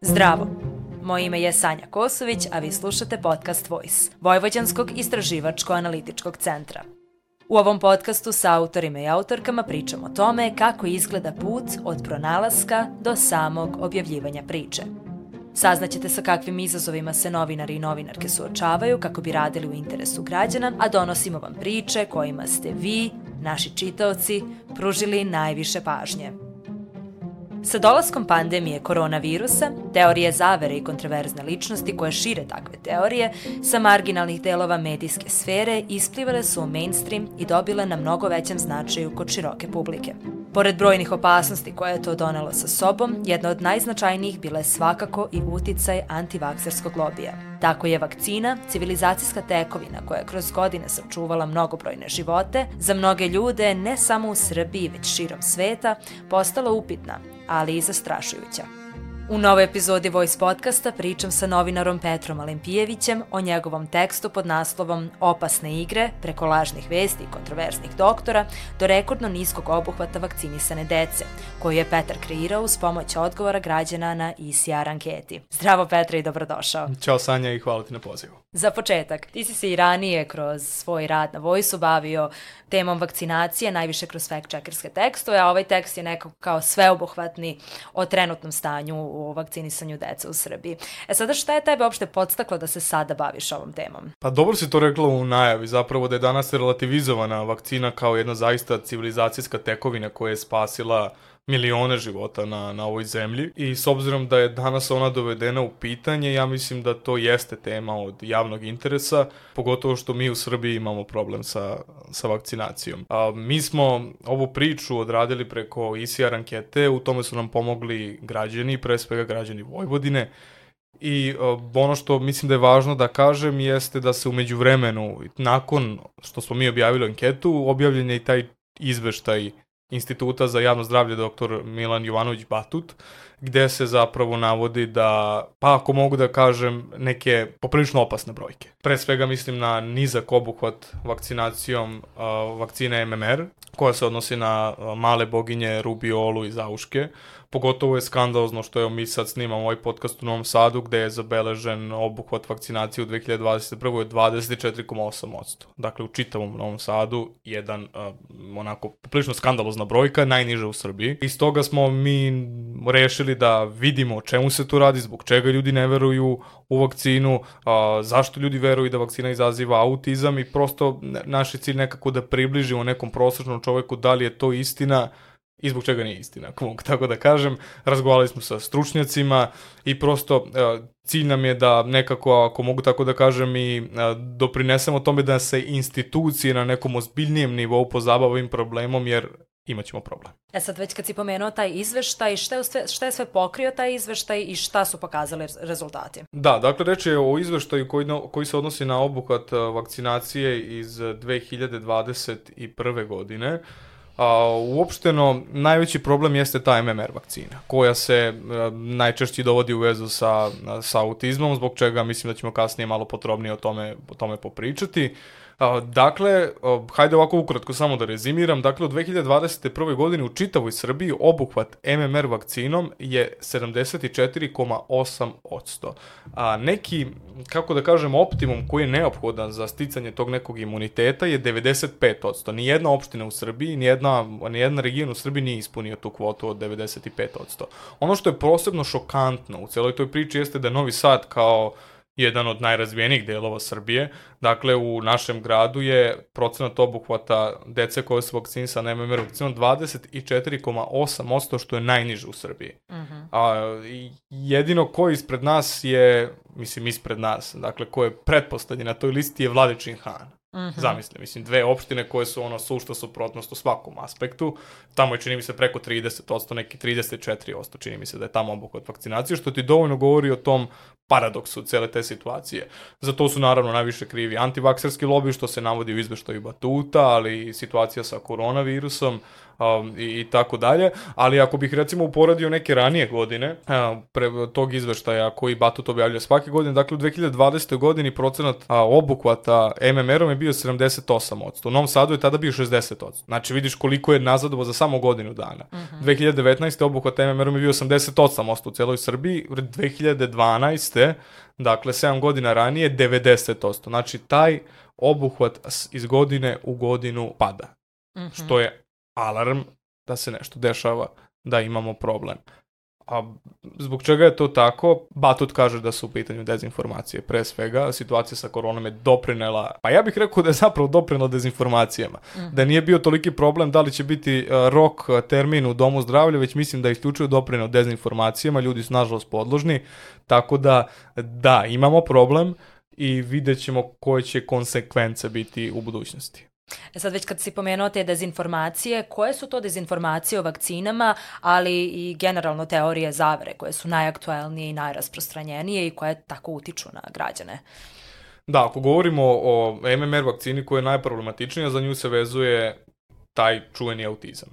Zdravo! Moje ime je Sanja Kosović, a vi slušate podcast Voice, Vojvođanskog istraživačko-analitičkog centra. U ovom podcastu sa autorima i autorkama pričamo o tome kako izgleda put od pronalaska do samog objavljivanja priče. Saznaćete sa kakvim izazovima se novinari i novinarke suočavaju kako bi radili u interesu građana, a donosimo vam priče kojima ste vi, naši čitaoci, pružili najviše pažnje. Sa dolaskom pandemije koronavirusa, teorije zavere i kontroverzne ličnosti koje šire takve teorije sa marginalnih delova medijske sfere isplivale su u mainstream i dobile na mnogo većem značaju kod široke publike. Pored brojnih opasnosti koje je to donelo sa sobom, jedna od najznačajnijih bila je svakako i uticaj antivakserskog lobija. Tako je vakcina, civilizacijska tekovina koja je kroz godine sačuvala mnogobrojne živote, za mnoge ljude, ne samo u Srbiji, već širom sveta, postala upitna, ali i zastrašujuća. U novoj epizodi Voice podcasta pričam sa novinarom Petrom Alimpijevićem o njegovom tekstu pod naslovom Opasne igre, preko lažnih vesti i kontroverznih doktora, do rekordno niskog obuhvata vakcinisane dece, koju je Petar kreirao uz pomoć odgovora građana na ECR anketi. Zdravo Petra i dobrodošao. Ćao Sanja i hvala ti na pozivu. Za početak, ti si se i ranije kroz svoj rad na Voice-u bavio temom vakcinacije, najviše kroz fact-checkerske tekstove, a ovaj tekst je nekako kao sveobuhvatni o trenutnom stanju u vakcinisanju deca u Srbiji. E sada šta je tebe uopšte podstaklo da se sada baviš ovom temom? Pa dobro si to rekla u najavi, zapravo da je danas relativizovana vakcina kao jedna zaista civilizacijska tekovina koja je spasila milione života na, na ovoj zemlji i s obzirom da je danas ona dovedena u pitanje, ja mislim da to jeste tema od javnog interesa, pogotovo što mi u Srbiji imamo problem sa, sa vakcinacijom. A, mi smo ovu priču odradili preko ICR ankete, u tome su nam pomogli građani, pre svega građani Vojvodine, I ono što mislim da je važno da kažem jeste da se umeđu vremenu, nakon što smo mi objavili anketu, objavljen je i taj izveštaj Instituta za javno zdravlje dr. Milan Jovanović Batut, gde se zapravo navodi da, pa ako mogu da kažem, neke poprilično opasne brojke. Pre svega mislim na nizak obuhvat vakcinacijom uh, vakcine MMR, koja se odnosi na male boginje rubiolu i zauške, Pogotovo je skandalozno što je mi sad snimamo ovaj podcast u Novom Sadu gde je zabeležen obuhvat vakcinacije u 2021. od 24,8%. Dakle, u čitavom Novom Sadu jedan uh, onako prilično skandalozna brojka, najniža u Srbiji. I stoga smo mi rešili da vidimo o čemu se tu radi, zbog čega ljudi ne veruju u vakcinu, uh, zašto ljudi veruju da vakcina izaziva autizam i prosto naš je cilj nekako da približimo nekom prosečnom čoveku da li je to istina, i zbog čega nije istina, ako tako da kažem. Razgovarali smo sa stručnjacima i prosto e, cilj nam je da nekako, ako mogu tako da kažem, i e, doprinesemo tome da se institucije na nekom ozbiljnijem nivou pozabava ovim problemom, jer imaćemo problem. E sad već kad si pomenuo taj izveštaj, šta je, sve, šta je sve pokrio taj izveštaj i šta su pokazali rezultati? Da, dakle reč je o izveštaju koji, koji se odnosi na obuhvat e, vakcinacije iz 2021. godine. A, uopšteno, najveći problem jeste ta MMR vakcina, koja se a, najčešće dovodi u vezu sa, sa autizmom, zbog čega mislim da ćemo kasnije malo potrobnije o tome, o tome popričati. Dakle, hajde ovako ukratko samo da rezimiram. Dakle, u 2021. godini u čitavoj Srbiji obuhvat MMR vakcinom je 74,8%. A neki, kako da kažem, optimum koji je neophodan za sticanje tog nekog imuniteta je 95%. Nijedna opština u Srbiji, nijedna, nijedna region u Srbiji nije ispunio tu kvotu od 95%. Ono što je posebno šokantno u celoj toj priči jeste da Novi Sad kao jedan od najrazvijenijih delova Srbije. Dakle, u našem gradu je procenat obuhvata dece koje su vakcinisane MMR vakcinom 24,8%, što je najniže u Srbiji. Uh mhm. -huh. A, jedino ko ispred nas je, mislim ispred nas, dakle ko je pretpostavljen na toj listi je Vladičin Han. Mhm. -huh. Zamisli, mislim, dve opštine koje su ono sušta suprotnost u svakom aspektu. Tamo je, čini mi se, preko 30%, neki 34%, čini mi se da je tamo obuhvat vakcinacije, što ti dovoljno govori o tom paradoksu cele te situacije. Za to su naravno najviše krivi antivakserski lobby, što se navodi u izveštaju Batuta, ali i situacija sa koronavirusom, um, i, i tako dalje, ali ako bih recimo uporedio neke ranije godine uh, pre tog izveštaja koji Batut objavlja svake godine, dakle u 2020. godini procenat uh, obuhvata MMR-om je bio 78%. U Novom Sadu je tada bio 60%. Znači vidiš koliko je nazadovo za samo godinu dana. Uh -huh. 2019. obuhvat MMR-om je bio 88% u celoj Srbiji. 2012. dakle 7 godina ranije 90%. Znači taj obuhvat iz godine u godinu pada. Uh -huh. Što je alarm da se nešto dešava, da imamo problem. A zbog čega je to tako? Batut kaže da su u pitanju dezinformacije. Pre svega, situacija sa koronom je doprinela, pa ja bih rekao da je zapravo doprinela dezinformacijama. Mm. Da nije bio toliki problem da li će biti uh, rok uh, termin u domu zdravlja, već mislim da je isključivo doprineo dezinformacijama, ljudi su nažalost podložni, tako da da, imamo problem i vidjet ćemo koje će konsekvence biti u budućnosti. E sad već kad si pomenuo te dezinformacije, koje su to dezinformacije o vakcinama, ali i generalno teorije zavere koje su najaktuelnije i najrasprostranjenije i koje tako utiču na građane? Da, ako govorimo o MMR vakcini koja je najproblematičnija, za nju se vezuje taj čuveni autizam.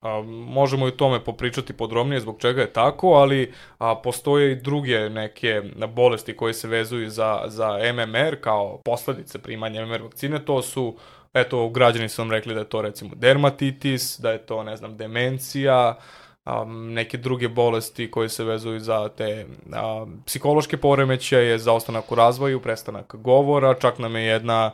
A, možemo i o tome popričati podrobnije zbog čega je tako, ali a, postoje i druge neke bolesti koje se vezuju za, za MMR kao posledice primanja MMR vakcine, to su eto, građani su vam rekli da je to recimo dermatitis, da je to, ne znam, demencija, um, neke druge bolesti koje se vezuju za te um, psihološke poremećaje, za ostanak u razvoju, prestanak govora, čak nam je jedna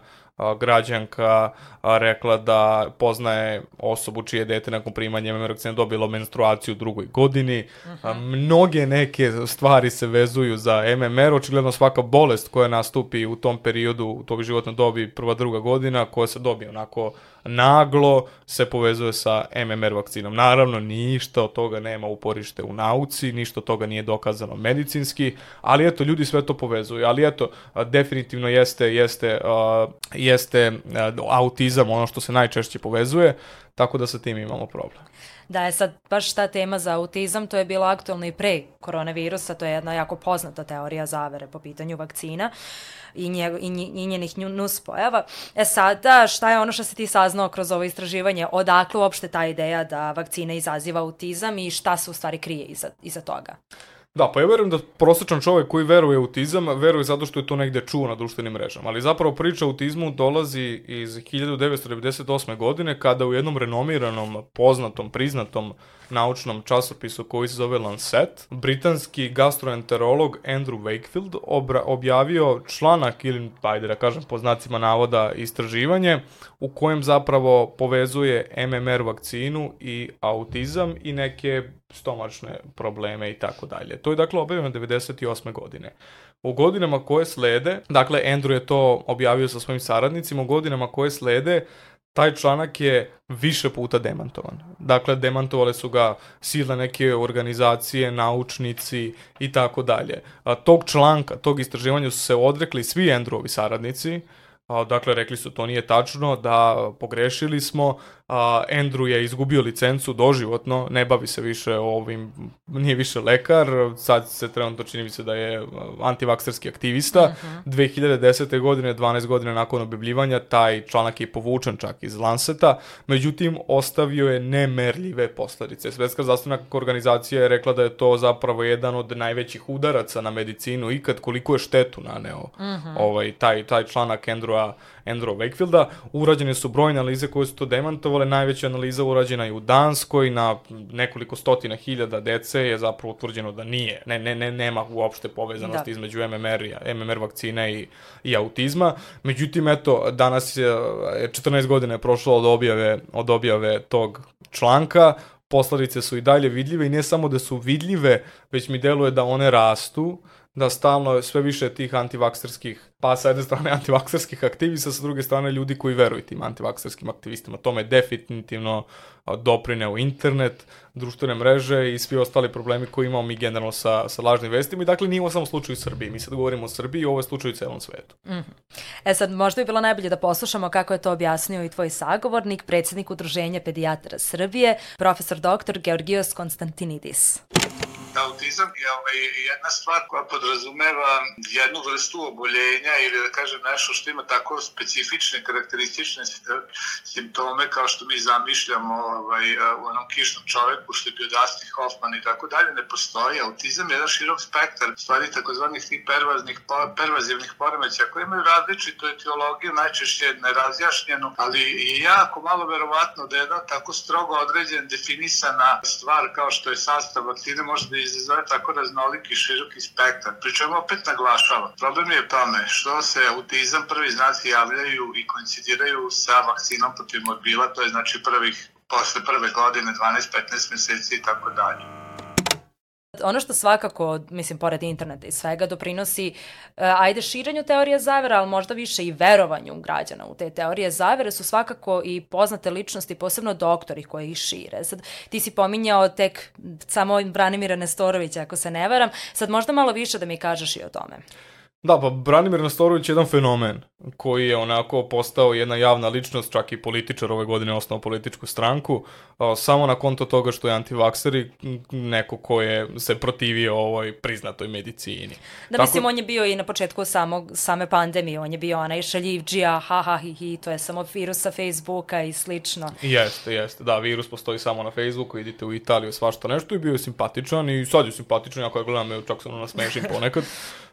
građanka rekla da poznaje osobu čije dete nakon primanja MMR vakcine dobilo menstruaciju u drugoj godini. Uh mhm. -huh. Mnoge neke stvari se vezuju za MMR, očigledno svaka bolest koja nastupi u tom periodu, u tog životne dobi, prva, druga godina, koja se dobije onako naglo se povezuje sa MMR vakcinom. Naravno, ništa od toga nema uporište u nauci, ništa od toga nije dokazano medicinski, ali eto, ljudi sve to povezuju. Ali eto, definitivno jeste, jeste, uh, jeste uh, autizam ono što se najčešće povezuje, tako da sa tim imamo problem. Da je sad baš ta tema za autizam, to je bilo aktualno i pre koronavirusa, to je jedna jako poznata teorija zavere po pitanju vakcina i, nje, i, i njenih nuspojava. E sada, šta je ono što se ti saznao kroz ovo istraživanje? Odakle uopšte ta ideja da vakcina izaziva autizam i šta se u stvari krije iza, iza toga? Da, pa ja verujem da prosečan čovjek koji veruje u autizam, veruje zato što je to negde čuo na društvenim mrežama. Ali zapravo priča o autizmu dolazi iz 1998. godine, kada u jednom renomiranom, poznatom, priznatom naučnom časopisu koji se zove Lancet, britanski gastroenterolog Andrew Wakefield obra, objavio članak ili, ajde da kažem po znacima navoda, istraživanje u kojem zapravo povezuje MMR vakcinu i autizam i neke stomačne probleme i tako dalje. To je dakle objavljeno 98. godine. U godinama koje slede, dakle Andrew je to objavio sa svojim saradnicima, u godinama koje slede taj članak je više puta demantovan. Dakle, demantovale su ga silne neke organizacije, naučnici i tako dalje. Tog članka, tog istraživanja su se odrekli svi Andrewovi saradnici, dakle, rekli su to nije tačno, da pogrešili smo, a, Andrew je izgubio licencu doživotno, ne bavi se više ovim, nije više lekar, sad se trenutno čini mi se da je antivakserski aktivista. Uh -huh. 2010. godine, 12 godina nakon objavljivanja, taj članak je povučen čak iz Lanceta, međutim, ostavio je nemerljive posledice. Svetska zdravstvena organizacija je rekla da je to zapravo jedan od najvećih udaraca na medicinu ikad, koliko je štetu naneo uh -huh. ovaj, taj, taj članak Andrewa Andrew Wakefielda. Urađene su brojne analize koje su to demantovale. Najveća analiza urađena je u Danskoj na nekoliko stotina hiljada dece je zapravo utvrđeno da nije. Ne, ne, ne, nema uopšte povezanosti da. između MMR, i, MMR vakcine i, i autizma. Međutim, eto, danas je 14 godina je prošlo od objave, od objave tog članka posledice su i dalje vidljive i ne samo da su vidljive, već mi deluje da one rastu, da stalno sve više tih antivakserskih, pa sa jedne strane antivakserskih aktivista, sa druge strane ljudi koji veruju tim antivakserskim aktivistima. Tome je definitivno doprineo internet, društvene mreže i svi ostali problemi koje imamo mi generalno sa, sa lažnim vestima. I dakle, nije ovo samo slučaj u Srbiji. Mi sad govorimo o Srbiji, ovo je slučaj u celom svetu. Mm -hmm. E sad, možda bi bilo najbolje da poslušamo kako je to objasnio i tvoj sagovornik, predsednik Udruženja pedijatara Srbije, profesor dr. Georgios Konstantinidis. Da, autizam je ovaj, jedna stvar koja podrazumeva jednu vrstu oboljenja ili da kažem nešto što ima tako specifične, karakteristične simptome kao što mi zamišljamo ovaj, u onom kišnom čoveku što je bio Dustin Hoffman i tako dalje, ne postoji. Autizam je jedan širok spektar stvari takozvanih tih pervaznih, pervazivnih poremeća koje imaju različitu etiologiju, najčešće nerazjašnjenu, ali je jako malo verovatno da jedna tako strogo određena, definisana stvar kao što je sastav vakcine može da izazove tako raznoliki široki spektar. Pričemu opet naglašava. Problem je tome što se autizam prvi znaci javljaju i koincidiraju sa vakcinom protiv morbila, to je znači prvih posle prve godine, 12-15 meseci i tako dalje. Ono što svakako, mislim, pored interneta i svega, doprinosi, uh, ajde, širenju teorije zavera, ali možda više i verovanju građana u te teorije zavere su svakako i poznate ličnosti, posebno doktori koji ih šire. Sad, ti si pominjao tek samo Branimira Nestorovića, ako se ne varam. Sad možda malo više da mi kažeš i o tome. Da, pa Branimir Nestorović je jedan fenomen koji je onako postao jedna javna ličnost, čak i političar ove godine osnovao političku stranku, samo na konto toga što je antivakser i neko ko je se protivio ovoj priznatoj medicini. Da, Tako... mislim, on je bio i na početku samog, same pandemije, on je bio onaj šaljivđija, ha, ha, hi, hi, to je samo virus sa Facebooka i slično. Jeste, jeste, da, virus postoji samo na Facebooku, idite u Italiju, svašta nešto i bio je simpatičan i sad je simpatičan, ako ja gledam, čak sam nasmešim ponekad.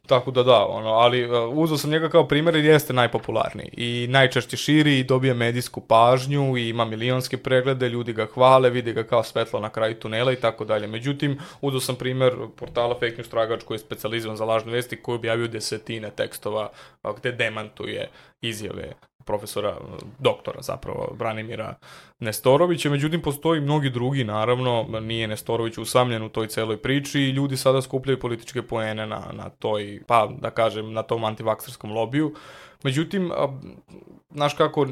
Tako da da, ono, ali uh, uzao sam njega kao primjer jer jeste najpopularniji i najčešće širi i dobija medijsku pažnju i ima milionske preglede, ljudi ga hvale, vide ga kao svetlo na kraju tunela i tako dalje. Međutim, uzao sam primjer portala Fake News Tragač koji je specializovan za lažne vesti koji objavio desetine tekstova gde demantuje izjave profesora, doktora zapravo, Branimira Nestorovića, međutim postoji mnogi drugi, naravno, nije Nestorović usamljen u toj celoj priči i ljudi sada skupljaju političke poene na, na toj, pa da kažem, na tom antivakserskom lobiju. Međutim, znaš kako,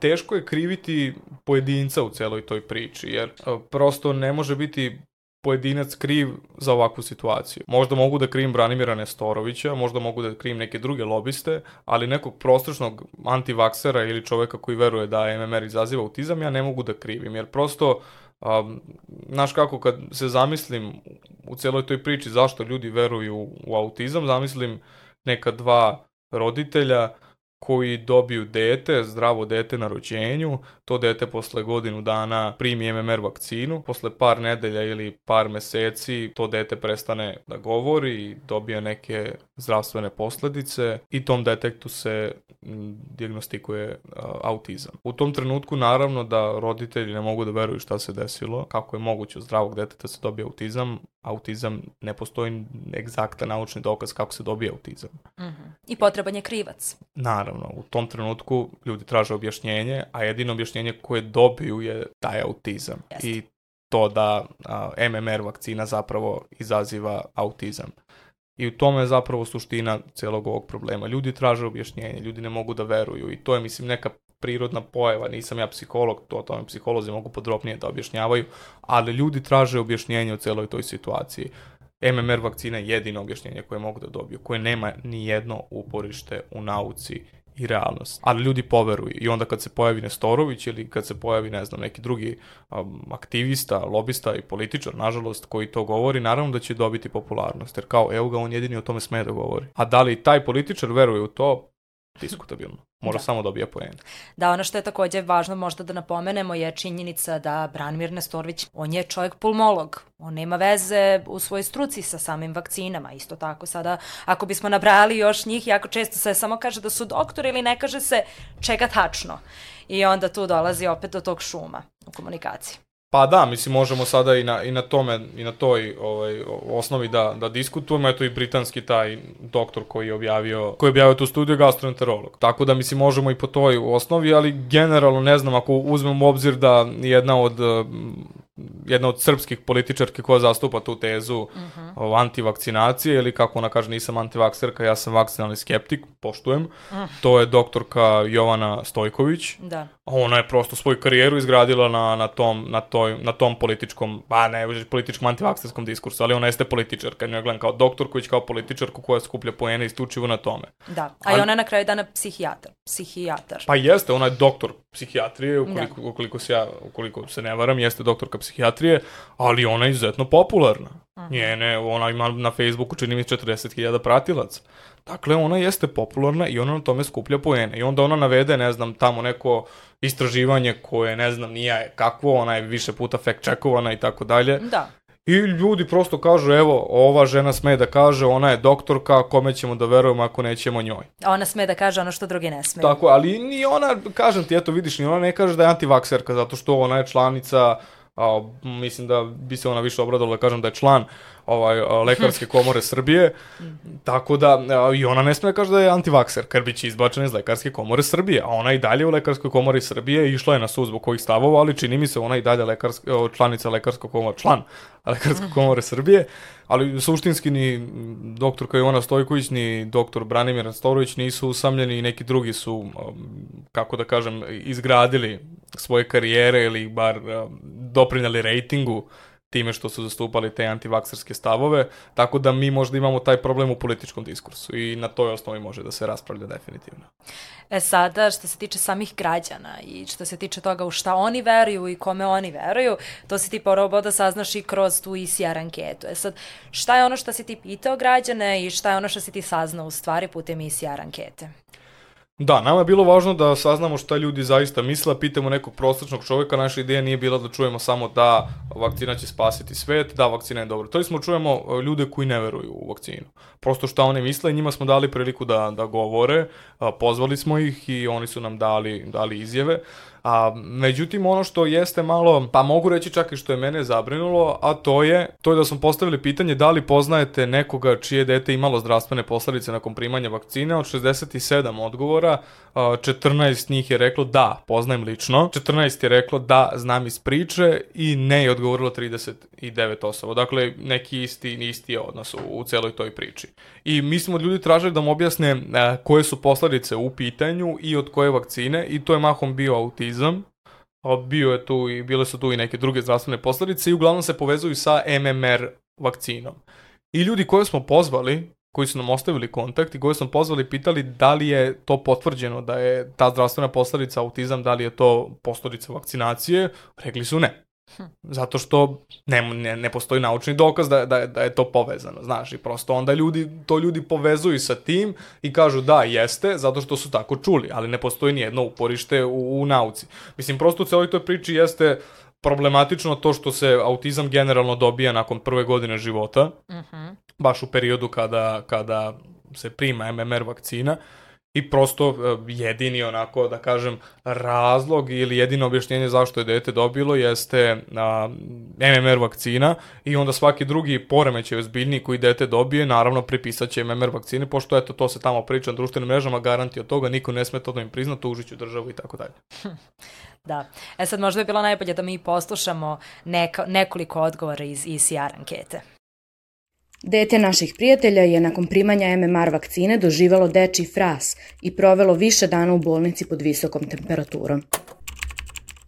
teško je kriviti pojedinca u celoj toj priči, jer prosto ne može biti pojedinac kriv za ovakvu situaciju. Možda mogu da krivim Branimira Nestorovića, možda mogu da krivim neke druge lobiste, ali nekog prostrašnog antivaksera ili čoveka koji veruje da MMR izaziva autizam, ja ne mogu da krivim, jer prosto Um, znaš kako, kad se zamislim u celoj toj priči zašto ljudi veruju u autizam, zamislim neka dva roditelja koji dobiju dete, zdravo dete na rođenju, to dete posle godinu dana primi MMR vakcinu, posle par nedelja ili par meseci to dete prestane da govori i dobije neke zdravstvene posledice i tom detektu se diagnostikuje autizam. U tom trenutku naravno da roditelji ne mogu da veruju šta se desilo, kako je moguće zdravog deteta se dobije autizam, autizam ne postoji egzaktan naučni dokaz kako se dobije autizam. Mm -hmm. I potreban je krivac. Naravno, u tom trenutku ljudi traže objašnjenje, a jedino objašnjenje koje dobiju je taj autizam. Jeste. I to da a, MMR vakcina zapravo izaziva autizam. I u tome je zapravo suština celog ovog problema. Ljudi traže objašnjenje, ljudi ne mogu da veruju i to je, mislim, neka prirodna pojava, nisam ja psiholog, to o tome psiholozi mogu podrobnije da objašnjavaju, ali ljudi traže objašnjenje o celoj toj situaciji. MMR vakcina je jedino objašnjenje koje mogu da dobiju, koje nema ni jedno uporište u nauci i realnost. Ali ljudi poveruju i onda kad se pojavi Nestorović ili kad se pojavi, ne znam, neki drugi um, aktivista, lobista i političar, nažalost, koji to govori, naravno da će dobiti popularnost, jer kao, evo ga, on jedini o tome sme da govori. A da li taj političar veruje u to, diskutabilno. Mora da. samo dobija poen. Da, ono što je takođe važno možda da napomenemo je činjenica da Branimir Nestorović, on je čovjek pulmolog. On nema veze u svojoj struci sa samim vakcinama. Isto tako sada, ako bismo nabrali još njih, jako često se samo kaže da su doktori ili ne kaže se čega tačno. I onda tu dolazi opet do tog šuma u komunikaciji. Pa da, mislim možemo sada i na, i na tome, i na toj ovaj, osnovi da, da diskutujemo, eto i britanski taj doktor koji je objavio, koji je objavio tu studiju gastroenterolog. Tako da mislim možemo i po toj osnovi, ali generalno ne znam ako uzmemo u obzir da jedna od jedna od srpskih političarke koja zastupa tu tezu uh mhm. -huh. o antivakcinacije ili kako ona kaže nisam antivakserka, ja sam vakcinalni skeptik, poštujem. Uh -huh. To je doktorka Jovana Stojković. Da. Ona je prosto svoju karijeru izgradila na, na, tom, na, toj, na tom političkom, ba ne, političkom antivakserskom diskursu, ali ona jeste političarka, nju gledam kao doktor koji kao političarku koja skuplja poene isključivo na tome. Da, a i ona je na kraju dana psihijatar. Psihijatar. Pa jeste, ona je doktor psihijatrije, ukoliko, da. ukoliko, se ja, ukoliko se ne varam, jeste doktorka psihijatrije psihijatrije, ali ona je izuzetno popularna. Njene, ona ima na Facebooku čini mi 40.000 pratilaca. Dakle, ona jeste popularna i ona na tome skuplja poene. I onda ona navede, ne znam, tamo neko istraživanje koje, ne znam, nije kakvo, ona je više puta fact checkovana i tako dalje. Da. I ljudi prosto kažu, evo, ova žena sme da kaže, ona je doktorka, kome ćemo da verujemo ako nećemo njoj. A Ona sme da kaže ono što drugi ne smeju. Tako, ali ni ona, kažem ti, eto vidiš, ni ona ne kaže da je antivakserka, zato što ona je članica, a, mislim da bi se ona više obradala da kažem da je član ovaj, Lekarske komore Srbije, tako da i ona ne sme da kaže da je antivakser, ker biće izbačena iz Lekarske komore Srbije, a ona i dalje u Lekarskoj komori Srbije išla je na sud zbog kojih stavova, ali čini mi se ona i dalje lekarska, članica Lekarskog komora, član Lekarske komore Srbije, ali suštinski ni doktorka Ivana Stojković, ni doktor Branimir Nastorović nisu usamljeni i neki drugi su, kako da kažem, izgradili svoje karijere ili bar doprinjali rejtingu time što su zastupali te antivakserske stavove, tako da mi možda imamo taj problem u političkom diskursu i na toj osnovi može da se raspravlja definitivno. E sada, što se tiče samih građana i što se tiče toga u šta oni veruju i kome oni veruju, to si ti probao da saznaš i kroz tu ICR anketu. E sad, šta je ono što si ti pitao građane i šta je ono što si ti saznao u stvari putem ICR ankete? Da, nama je bilo važno da saznamo šta ljudi zaista misle, pitamo nekog prosječnog čoveka, naša ideja nije bila da čujemo samo da vakcina će spasiti svet, da vakcina je dobra. To smo čujemo e, ljude koji ne veruju u vakcinu. Prosto šta oni misle, njima smo dali priliku da, da govore, pozvali smo ih i oni su nam dali, dali izjave. A, međutim, ono što jeste malo, pa mogu reći čak i što je mene zabrinulo, a to je, to je da smo postavili pitanje da li poznajete nekoga čije dete imalo zdravstvene posledice nakon primanja vakcine. Od 67 odgovora, a, 14 njih je reklo da, poznajem lično. 14 je reklo da, znam iz priče i ne je odgovorilo 39 osoba. Dakle, neki isti, isti je odnos u, u celoj toj priči. I mi smo od ljudi tražili da mu objasne a, koje su posledice u pitanju i od koje vakcine i to je mahom bio autizam, a bio je tu i bile su tu i neke druge zdravstvene posledice i uglavnom se povezuju sa MMR vakcinom. I ljudi koje smo pozvali, koji su nam ostavili kontakt i koje smo pozvali pitali da li je to potvrđeno da je ta zdravstvena posledica autizam, da li je to posledica vakcinacije, rekli su ne. Zato što ne, ne, ne postoji naučni dokaz da, da, da je to povezano, znaš, i prosto onda ljudi, to ljudi povezuju sa tim i kažu da, jeste, zato što su tako čuli, ali ne postoji ni jedno uporište u, u nauci. Mislim, prosto u celoj toj priči jeste problematično to što se autizam generalno dobija nakon prve godine života, baš u periodu kada, kada se prima MMR vakcina, I prosto e, jedini onako da kažem razlog ili jedino objašnjenje zašto je dete dobilo jeste a, MMR vakcina i onda svaki drugi poremećaj ozbiljniji koji dete dobije naravno pripisat će MMR vakcine pošto eto to se tamo priča na društvenim mrežama garanti od toga niko ne sme to da im prizna tužit ću državu i tako dalje. Da. E sad možda bi bilo najbolje da mi poslušamo neka, nekoliko odgovora iz ICR ankete. Dete naših prijatelja je nakon primanja MMR vakcine doživalo deči fras i provelo više dana u bolnici pod visokom temperaturom.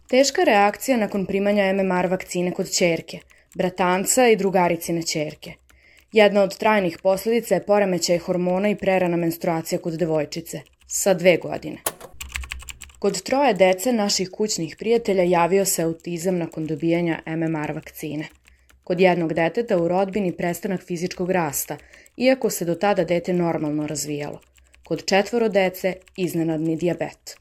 Teška reakcija nakon primanja MMR vakcine kod čerke, bratanca i drugaricine čerke. Jedna od trajnih posledica je poremećaj hormona i prerana menstruacija kod devojčice, sa dve godine. Kod troje dece naših kućnih prijatelja javio se autizam nakon dobijanja MMR vakcine – Kod jednog deteta u rodbini prestanak fizičkog rasta, iako se do tada dete normalno razvijalo. Kod četvoro dece iznenadni dijabet.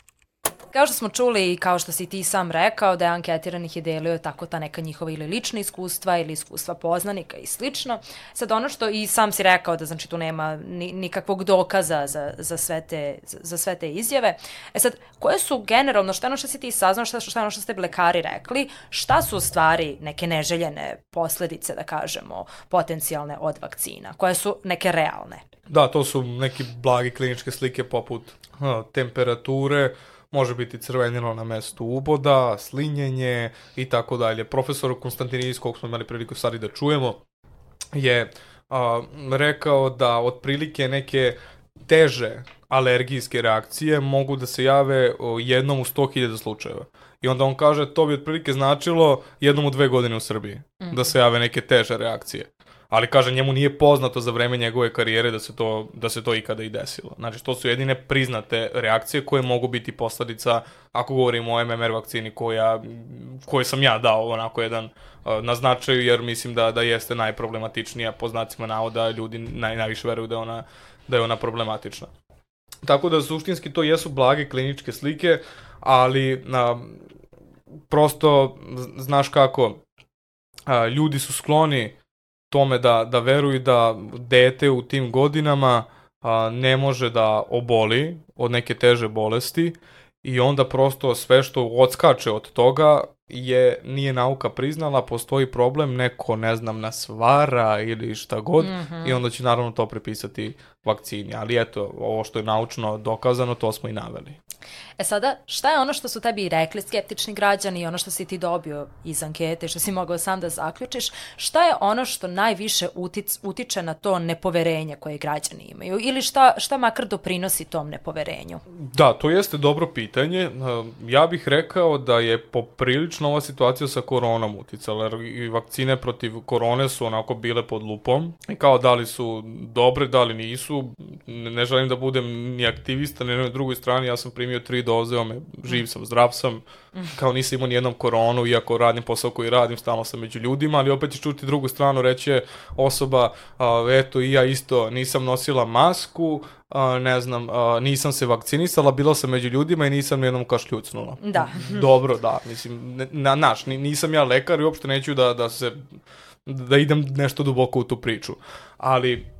Kao što smo čuli i kao što si ti sam rekao, da je anketiranih je delio tako ta neka njihova ili lična iskustva ili iskustva poznanika i slično. Sad ono što i sam si rekao da znači tu nema ni, nikakvog dokaza za, za, sve te, za, sve te izjave. E sad, koje su generalno, šta je ono što si ti saznao, šta, šta je ono što ste lekari rekli, šta su u stvari neke neželjene posledice, da kažemo, potencijalne od vakcina, koje su neke realne? Da, to su neki blagi kliničke slike poput temperature, može biti crvenilo na mestu uboda, slinjenje i tako dalje. Profesor Konstantinidis, kog smo imali priliku stvari da čujemo, je a, rekao da otprilike neke teže alergijske reakcije mogu da se jave jednom u 100.000 slučajeva. I onda on kaže to bi otprilike značilo jednom u dve godine u Srbiji mm -hmm. da se jave neke teže reakcije. Ali kaže njemu nije poznato za vreme njegove karijere da se to, da se to ikada i desilo. Znači, to su jedine priznate reakcije koje mogu biti posledica, ako govorimo o MMR vakcini koja, koje sam ja dao onako jedan na značaju, jer mislim da, da jeste najproblematičnija po znacima navoda, ljudi naj, najviše veruju da ona, da je ona problematična. Tako da suštinski to jesu blage kliničke slike, ali na, prosto, znaš kako, a, ljudi su skloni tome da, da veruju da dete u tim godinama a, ne može da oboli od neke teže bolesti i onda prosto sve što odskače od toga je nije nauka priznala, postoji problem, neko, ne znam, nas vara ili šta god mm -hmm. i onda će naravno to prepisati vakcini. Ali eto, ovo što je naučno dokazano, to smo i naveli. E sada, šta je ono što su tebi rekli skeptični građani i ono što si ti dobio iz ankete, što si mogao sam da zaključiš, šta je ono što najviše utic, utiče na to nepoverenje koje građani imaju ili šta, šta makar doprinosi tom nepoverenju? Da, to jeste dobro pitanje. Ja bih rekao da je poprilično ova situacija sa koronom uticala, jer i vakcine protiv korone su onako bile pod lupom i kao da li su dobre, da li nisu, ne želim da budem ni aktivista, ni na drugoj strani, ja sam primio tri doze, ome, živ sam, zdrav sam, kao nisam imao nijednom koronu, iako radim posao koji radim, stalno sam među ljudima, ali opet ćeš čuti drugu stranu, reće osoba, a, eto i ja isto nisam nosila masku, a, ne znam, a, nisam se vakcinisala, bila sam među ljudima i nisam nijednom kašljucnula. Da. Dobro, da, mislim, na, naš, nisam ja lekar i uopšte neću da, da se, da idem nešto duboko u tu priču, ali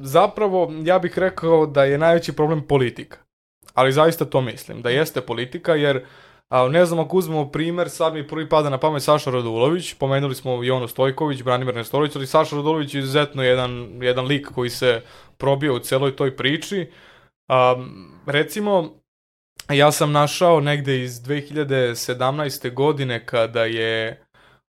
zapravo ja bih rekao da je najveći problem politika ali zaista to mislim, da jeste politika, jer a, ne znam ako uzmemo primer, sad mi prvi pada na pamet Saša Radulović, pomenuli smo Jonu Stojković, Branimir Nestorović, ali Saša Radulović je izuzetno jedan, jedan lik koji se probio u celoj toj priči. A, recimo, ja sam našao negde iz 2017. godine kada je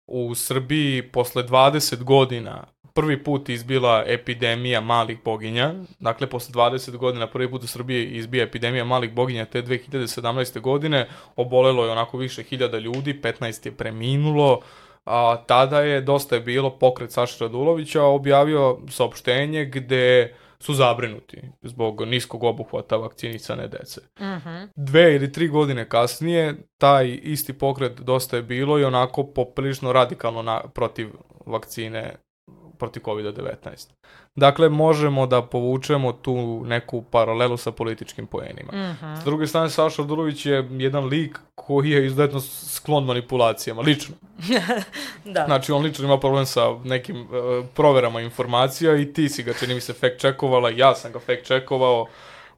u Srbiji posle 20 godina prvi put izbila epidemija malih boginja. Dakle, posle 20 godina prvi put u Srbiji izbija epidemija malih boginja te 2017. godine. Obolelo je onako više hiljada ljudi, 15 je preminulo. A, tada je, dosta je bilo, pokret Saša Radulovića objavio saopštenje gde su zabrinuti zbog niskog obuhvata vakcinisane dece. Mm -hmm. Dve ili tri godine kasnije taj isti pokret dosta je bilo i onako poprilično radikalno na, protiv vakcine protiv COVID-19. Dakle, možemo da povučemo tu neku paralelu sa političkim poenima. Mm -hmm. S druge strane, Saša Dulović je jedan lik koji je izuzetno sklon manipulacijama, lično. da. Znači, on lično ima problem sa nekim uh, proverama informacija i ti si ga, čini mi se, fact checkovala, ja sam ga fact checkovao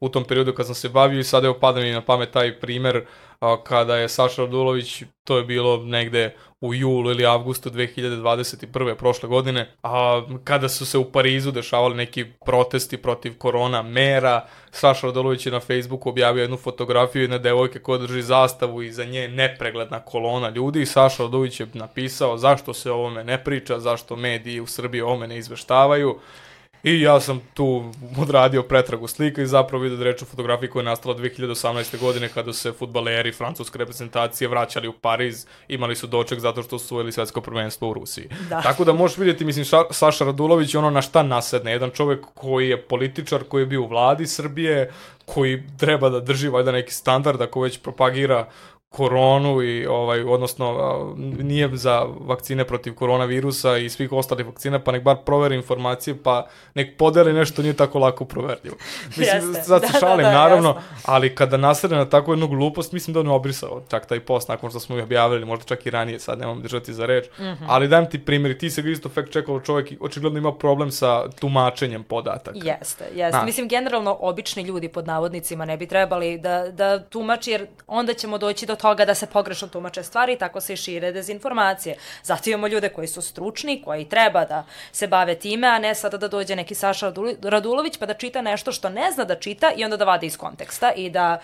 u tom periodu kad sam se bavio i sada je opada mi na pamet taj primer a, kada je Saša Radulović, to je bilo negde u julu ili avgustu 2021. prošle godine, a kada su se u Parizu dešavali neki protesti protiv korona mera, Saša Radulović je na Facebooku objavio jednu fotografiju jedne devojke koja drži zastavu i za nje nepregledna kolona ljudi i Saša Radulović je napisao zašto se o ovome ne priča, zašto mediji u Srbiji o ovome ne izveštavaju I ja sam tu odradio pretragu slika i zapravo vidio da reč o fotografiji koja je nastala 2018. godine kada se futbaleri francuske reprezentacije vraćali u Pariz, imali su doček zato što su uveli svetsko prvenstvo u Rusiji. Da. Tako da možeš vidjeti, mislim, Ša, Saša Radulović je ono na šta nasedne. Jedan čovek koji je političar, koji je bio u vladi Srbije, koji treba da drži valjda neki standard ako već propagira koronu i ovaj odnosno nije za vakcine protiv koronavirusa i svih ostalih vakcina, pa nek bar proveri informacije, pa nek podeli nešto nije tako lako proverljivo. Mislim, Jeste. sad se da, šalim, da, da, naravno, jasno. ali kada nasrne na takvu jednu glupost, mislim da on obrisao čak taj post nakon što smo ih objavili, možda čak i ranije, sad nemam držati za reč, mm -hmm. ali dajem ti primjer, ti se ga isto fact checkalo čovjek i očigledno ima problem sa tumačenjem podataka. Jeste, jeste. Na. Mislim, generalno, obični ljudi pod navodnicima ne bi trebali da, da tumači, jer onda ćemo doći do toga da se pogrešno tumače stvari tako se i šire dezinformacije. Zato imamo ljude koji su stručni, koji treba da se bave time, a ne sada da dođe neki Saša Radulović pa da čita nešto što ne zna da čita i onda da vade iz konteksta i da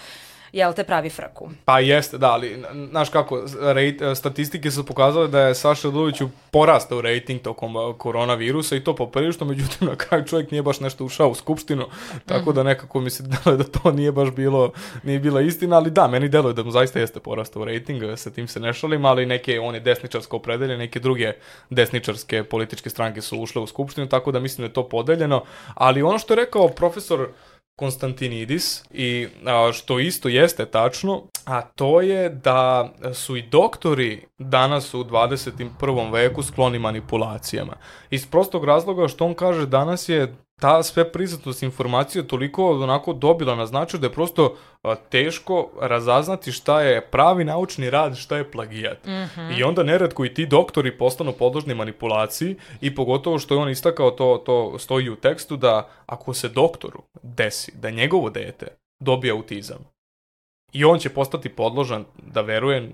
jel te, pravi frku. Pa jeste, da, ali, znaš kako, rejt, statistike su pokazale da je Saša Raduloviću porastao rejting tokom koronavirusa i to poprilično, međutim, na kraju čovjek nije baš nešto ušao u skupštinu, tako da nekako mi se deluje da to nije baš bilo, nije bila istina, ali da, meni deluje da mu zaista jeste porastao rejting, sa tim se ne šalim, ali neke, on je desničarsko opredelje, neke druge desničarske političke stranke su ušle u skupštinu, tako da mislim da je to podeljeno, ali ono što je rekao profesor Konstantinidis i a, što isto jeste tačno, a to je da su i doktori danas u 21. veku skloni manipulacijama. Iz prostog razloga što on kaže danas je ta sve prisutnost informacije toliko onako dobila na značaju da je prosto teško razaznati šta je pravi naučni rad, šta je plagijat. Mm -hmm. I onda neredko i ti doktori postanu podložni manipulaciji i pogotovo što je on istakao, to, to stoji u tekstu, da ako se doktoru desi da njegovo dete dobije autizam, i on će postati podložan da veruje,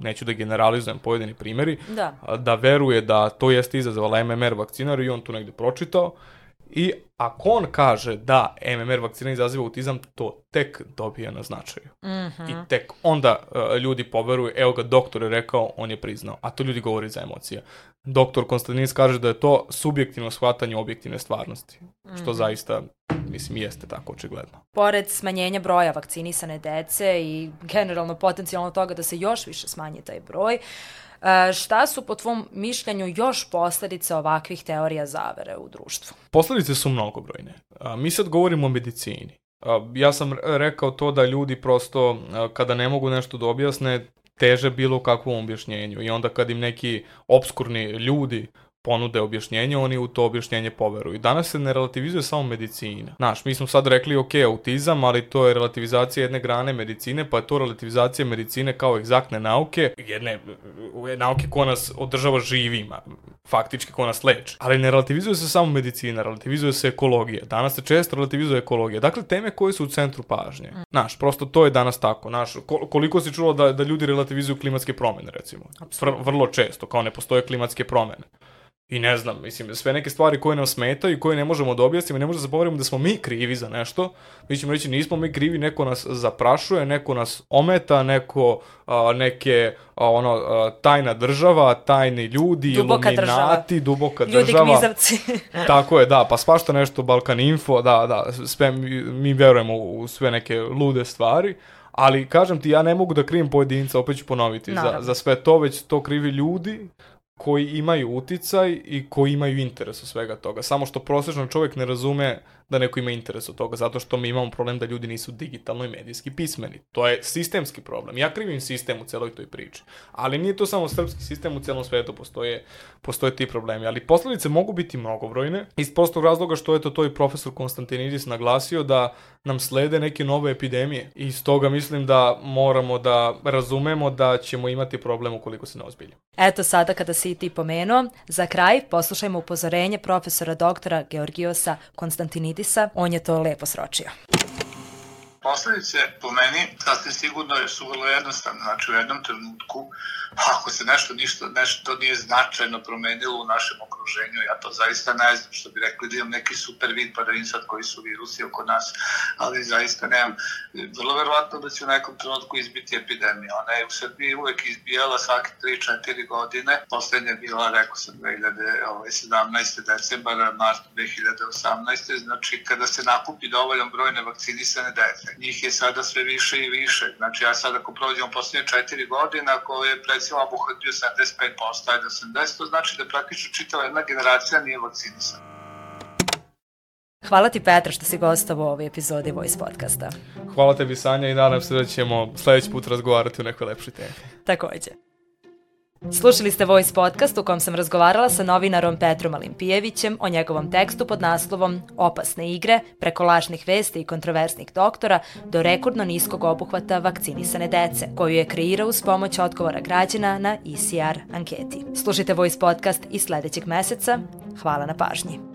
neću da generalizujem pojedini primjeri, da, da veruje da to jeste izazvala MMR vakcinar i on tu negde pročitao I ako on kaže da MMR vakcina izaziva autizam, to tek dobija na značaju. Mm -hmm. I tek onda uh, ljudi poveruju, evo ga doktor je rekao, on je priznao. A to ljudi govori za emocija. Doktor Konstantinis kaže da je to subjektivno shvatanje objektivne stvarnosti. Mm -hmm. Što mhm. zaista, mislim, jeste tako očigledno. Pored smanjenja broja vakcinisane dece i generalno potencijalno toga da se još više smanji taj broj, uh, šta su po tvom mišljenju još posledice ovakvih teorija zavere u društvu? Posledice su mnogobrojne. Mi sad govorimo o medicini. Ja sam rekao to da ljudi prosto kada ne mogu nešto da objasne, teže bilo kakvom objašnjenju i onda kad im neki obskurni ljudi ponude objašnjenje, oni u to objašnjenje poveruju. Danas se ne relativizuje samo medicina. Znaš, mi smo sad rekli, ok, autizam, ali to je relativizacija jedne grane medicine, pa je to relativizacija medicine kao egzaktne nauke, jedne nauke koja nas održava živima, faktički koja nas leče. Ali ne relativizuje se samo medicina, relativizuje se ekologija. Danas se često relativizuje ekologija. Dakle, teme koje su u centru pažnje. Znaš, prosto to je danas tako. Znaš, koliko si čulo da, da ljudi relativizuju klimatske promene, recimo? Vrlo često, kao ne postoje klimatske promene. I ne znam, mislim, sve neke stvari koje nam smetaju i koje ne možemo da objasnimo, ne možemo da zaboravimo da smo mi krivi za nešto. Mi ćemo reći nismo mi krivi, neko nas zaprašuje, neko nas ometa, neko a, neke a, ono a, tajna država, tajni ljudi, duboka iluminati, država. duboka ljudi država. Ljudi gmizavci. Tako je, da, pa svašta nešto Balkan Info, da, da, sve mi, mi verujemo u sve neke lude stvari. Ali, kažem ti, ja ne mogu da krivim pojedinca, opet ću ponoviti, za, za sve to, već to krivi ljudi koji imaju uticaj i koji imaju interes od svega toga. Samo što prosječan čovjek ne razume da neko ima interes od toga, zato što mi imamo problem da ljudi nisu digitalno i medijski pismeni. To je sistemski problem. Ja krivim sistem u celoj toj priči. Ali nije to samo srpski sistem, u celom svetu postoje, postoje ti problemi. Ali posledice mogu biti mnogobrojne, iz prostog razloga što je to to i profesor Konstantinidis naglasio da nam slede neke nove epidemije. I iz toga mislim da moramo da razumemo da ćemo imati problem ukoliko se ne ozbiljimo. Eto sada kada si ti pomenuo, za kraj poslušajmo upozorenje profesora doktora Georgiosa Konstantinidisa Matisa, on je to lepo sročio. Posledice po meni sasvim sigurno su vrlo jednostavne. Znači u jednom trenutku ako se nešto ništa, nešto nije značajno promenilo u našem okruženju, ja to zaista ne znam, što bi rekli da imam neki super vid pa da sad koji su virusi oko nas, ali zaista nemam. Vrlo verovatno da će u nekom trenutku izbiti epidemija. Ona je u Srbiji uvek izbijala svake 3-4 godine. Poslednja je bila, rekao sam, 2017. decembara, mart 2018. Znači, kada se nakupi dovoljan broj nevakcinisane dece. Njih je sada sve više i više. Znači, ja sad ako prođemo poslednje 4 godina, koje pred recimo obuhvatio 75%, ajde 80%, to znači da praktično čitava jedna generacija nije vakcinisana. Hvala ti Petra što si gostao u ovoj epizodi Voice podcasta. Hvala tebi Sanja i nadam se da ćemo sledeći put razgovarati o nekoj lepšoj temi. Takođe. Slušali ste Voice podcast u kom sam razgovarala sa novinarom Petrom Alimpijevićem o njegovom tekstu pod naslovom Opasne igre, preko lažnih vesti i kontroversnih doktora do rekordno niskog obuhvata vakcinisane dece, koju je kreirao uz pomoć odgovora građana na ECR anketi. Slušajte Voice podcast i sledećeg meseca. Hvala na pažnji.